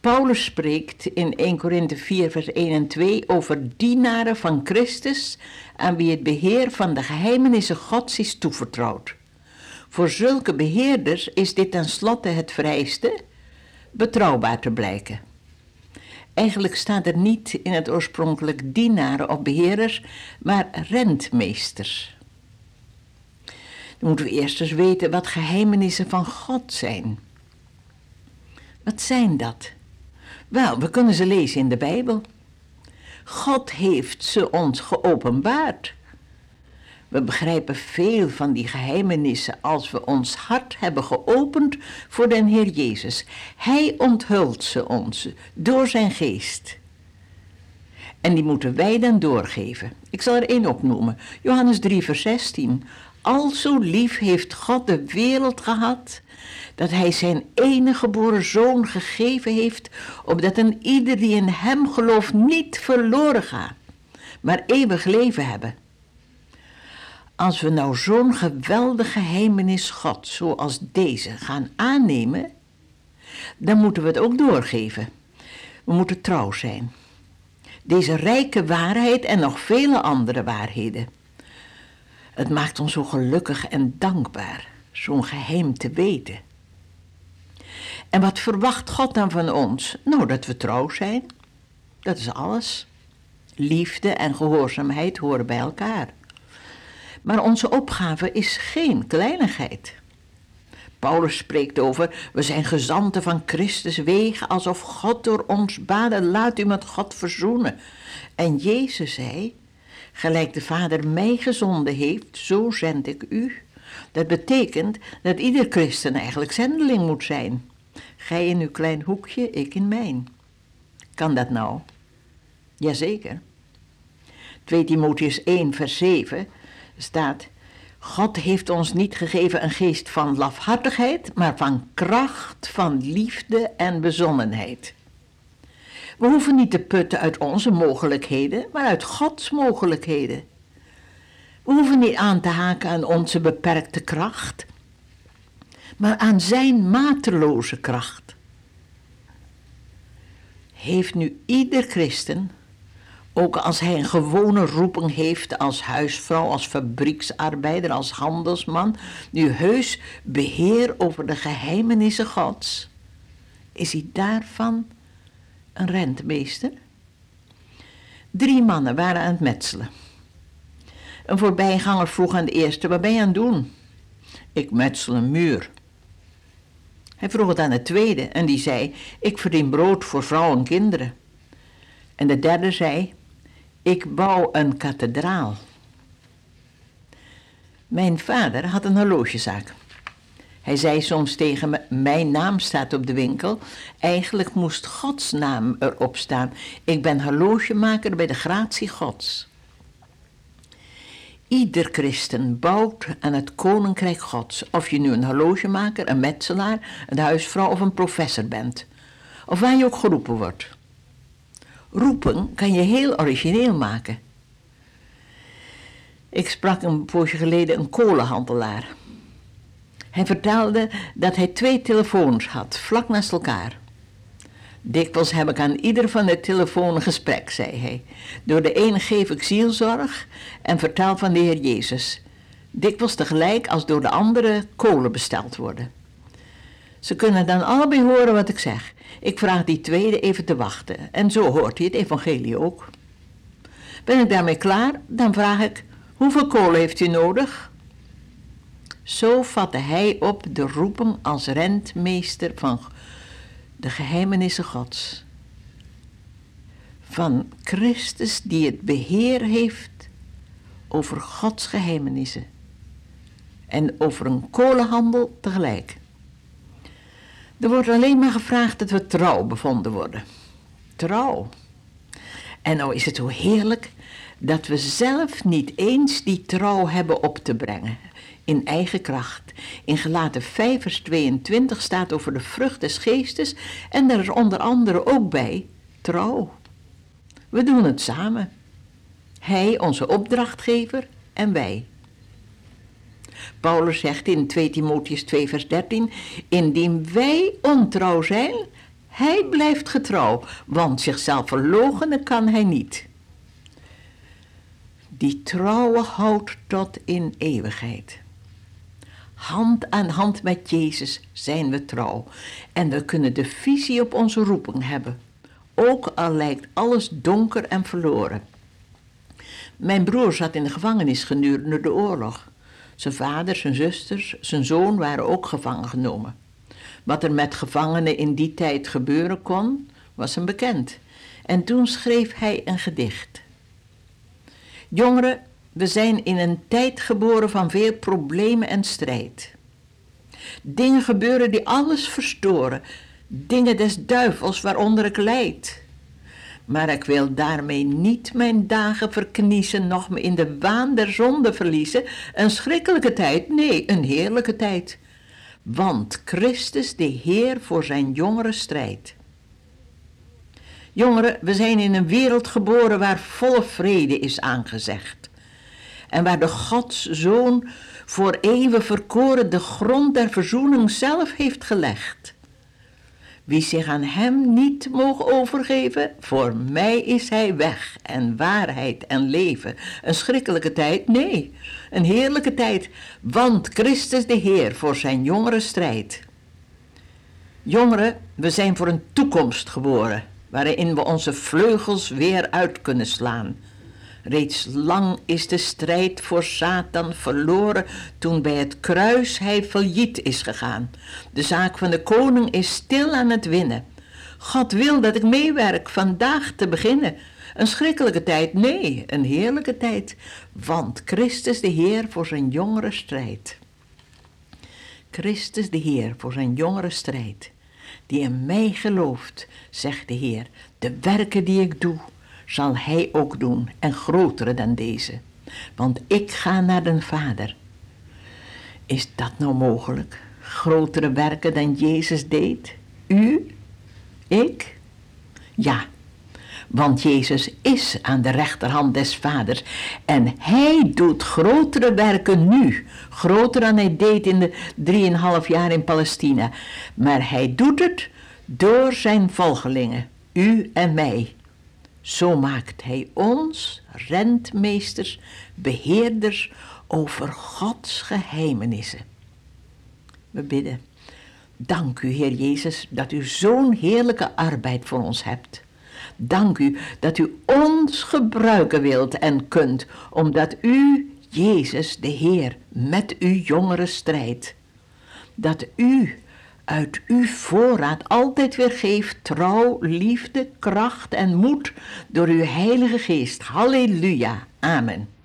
Paulus spreekt in 1 Korinthe 4, vers 1 en 2 over dienaren van Christus aan wie het beheer van de geheimenissen Gods is toevertrouwd. Voor zulke beheerders is dit tenslotte het vereiste betrouwbaar te blijken. Eigenlijk staat er niet in het oorspronkelijk dienaren of beheerders, maar rentmeesters. Dan moeten we eerst eens weten wat geheimenissen van God zijn. Wat zijn dat? Wel, we kunnen ze lezen in de Bijbel. God heeft ze ons geopenbaard. We begrijpen veel van die geheimenissen als we ons hart hebben geopend voor den Heer Jezus. Hij onthult ze ons door zijn geest. En die moeten wij dan doorgeven. Ik zal er één opnoemen. Johannes 3, vers 16. Al zo lief heeft God de wereld gehad, dat hij zijn enige geboren zoon gegeven heeft, opdat een ieder die in hem gelooft niet verloren gaat, maar eeuwig leven hebben. Als we nou zo'n geweldige geheimenis God zoals deze gaan aannemen, dan moeten we het ook doorgeven. We moeten trouw zijn. Deze rijke waarheid en nog vele andere waarheden. Het maakt ons zo gelukkig en dankbaar zo'n geheim te weten. En wat verwacht God dan van ons? Nou, dat we trouw zijn. Dat is alles. Liefde en gehoorzaamheid horen bij elkaar. Maar onze opgave is geen kleinigheid. Paulus spreekt over, we zijn gezanten van Christus wegen, alsof God door ons baden, laat u met God verzoenen. En Jezus zei, gelijk de Vader mij gezonden heeft, zo zend ik u. Dat betekent dat ieder christen eigenlijk zendeling moet zijn. Gij in uw klein hoekje, ik in mijn. Kan dat nou? Jazeker. 2 Timotheus 1, vers 7 staat: God heeft ons niet gegeven een geest van lafhartigheid, maar van kracht, van liefde en bezonnenheid. We hoeven niet te putten uit onze mogelijkheden, maar uit Gods mogelijkheden. We hoeven niet aan te haken aan onze beperkte kracht, maar aan Zijn mateloze kracht. Heeft nu ieder christen ook als hij een gewone roeping heeft als huisvrouw, als fabrieksarbeider, als handelsman, nu heus beheer over de geheimenissen Gods, is hij daarvan een rentmeester? Drie mannen waren aan het metselen. Een voorbijganger vroeg aan de eerste: Wat ben je aan het doen? Ik metsel een muur. Hij vroeg het aan de tweede en die zei: Ik verdien brood voor vrouwen en kinderen. En de derde zei: ik bouw een kathedraal. Mijn vader had een horlogezaak. Hij zei soms tegen me: Mijn naam staat op de winkel. Eigenlijk moest Gods naam erop staan. Ik ben horlogemaker bij de gratie Gods. Ieder christen bouwt aan het koninkrijk Gods. Of je nu een horlogemaker, een metselaar, een huisvrouw of een professor bent. Of waar je ook geroepen wordt roepen kan je heel origineel maken. Ik sprak een poosje geleden een kolenhandelaar. Hij vertelde dat hij twee telefoons had, vlak naast elkaar. Dikwijls heb ik aan ieder van de telefoons gesprek, zei hij. Door de ene geef ik zielzorg en vertel van de Heer Jezus. Dikwijls tegelijk als door de andere kolen besteld worden. Ze kunnen dan allebei horen wat ik zeg. Ik vraag die tweede even te wachten. En zo hoort hij het evangelie ook. Ben ik daarmee klaar, dan vraag ik: hoeveel kolen heeft u nodig? Zo vatte hij op de roeping als rentmeester van de geheimenissen Gods. Van Christus die het beheer heeft over Gods geheimenissen en over een kolenhandel tegelijk. Er wordt alleen maar gevraagd dat we trouw bevonden worden. Trouw. En nou is het zo heerlijk dat we zelf niet eens die trouw hebben op te brengen in eigen kracht. In gelaten 5 vers 22 staat over de vrucht des geestes en er is onder andere ook bij trouw. We doen het samen. Hij, onze opdrachtgever, en wij. Paulus zegt in 2 Timotheus 2 vers 13, indien wij ontrouw zijn, Hij blijft getrouw, want zichzelf verloochenen kan hij niet. Die trouwe houdt tot in eeuwigheid. Hand aan hand met Jezus zijn we trouw en we kunnen de visie op onze roeping hebben, ook al lijkt alles donker en verloren. Mijn broer zat in de gevangenis gedurende de oorlog. Zijn vader, zijn zusters, zijn zoon waren ook gevangen genomen. Wat er met gevangenen in die tijd gebeuren kon, was hem bekend. En toen schreef hij een gedicht. Jongeren, we zijn in een tijd geboren van veel problemen en strijd. Dingen gebeuren die alles verstoren, dingen des duivels waaronder ik lijd. Maar ik wil daarmee niet mijn dagen verkniezen, nog me in de waan der zonde verliezen. Een schrikkelijke tijd, nee, een heerlijke tijd. Want Christus de Heer voor zijn jongeren strijdt. Jongeren, we zijn in een wereld geboren waar volle vrede is aangezegd. En waar de Gods Zoon voor eeuwen verkoren de grond der verzoening zelf heeft gelegd. Wie zich aan hem niet mogen overgeven, voor mij is hij weg en waarheid en leven. Een schrikkelijke tijd? Nee, een heerlijke tijd, want Christus de Heer voor zijn jongeren strijdt. Jongeren, we zijn voor een toekomst geboren, waarin we onze vleugels weer uit kunnen slaan. Reeds lang is de strijd voor Satan verloren toen bij het kruis hij failliet is gegaan. De zaak van de koning is stil aan het winnen. God wil dat ik meewerk vandaag te beginnen. Een schrikkelijke tijd? Nee, een heerlijke tijd. Want Christus de Heer voor zijn jongere strijd. Christus de Heer voor zijn jongere strijd. Die in mij gelooft, zegt de Heer, de werken die ik doe zal hij ook doen en grotere dan deze. Want ik ga naar den Vader. Is dat nou mogelijk? Grotere werken dan Jezus deed? U? Ik? Ja, want Jezus is aan de rechterhand des Vaders en hij doet grotere werken nu, groter dan hij deed in de drieënhalf jaar in Palestina. Maar hij doet het door zijn volgelingen, u en mij. Zo maakt hij ons rentmeesters, beheerders over Gods geheimenissen. We bidden. Dank u, Heer Jezus, dat u zo'n heerlijke arbeid voor ons hebt. Dank u dat u ons gebruiken wilt en kunt, omdat u, Jezus, de Heer, met uw jongeren strijdt. Dat u uit uw voorraad altijd weer geeft trouw, liefde, kracht en moed door uw Heilige Geest. Halleluja. Amen.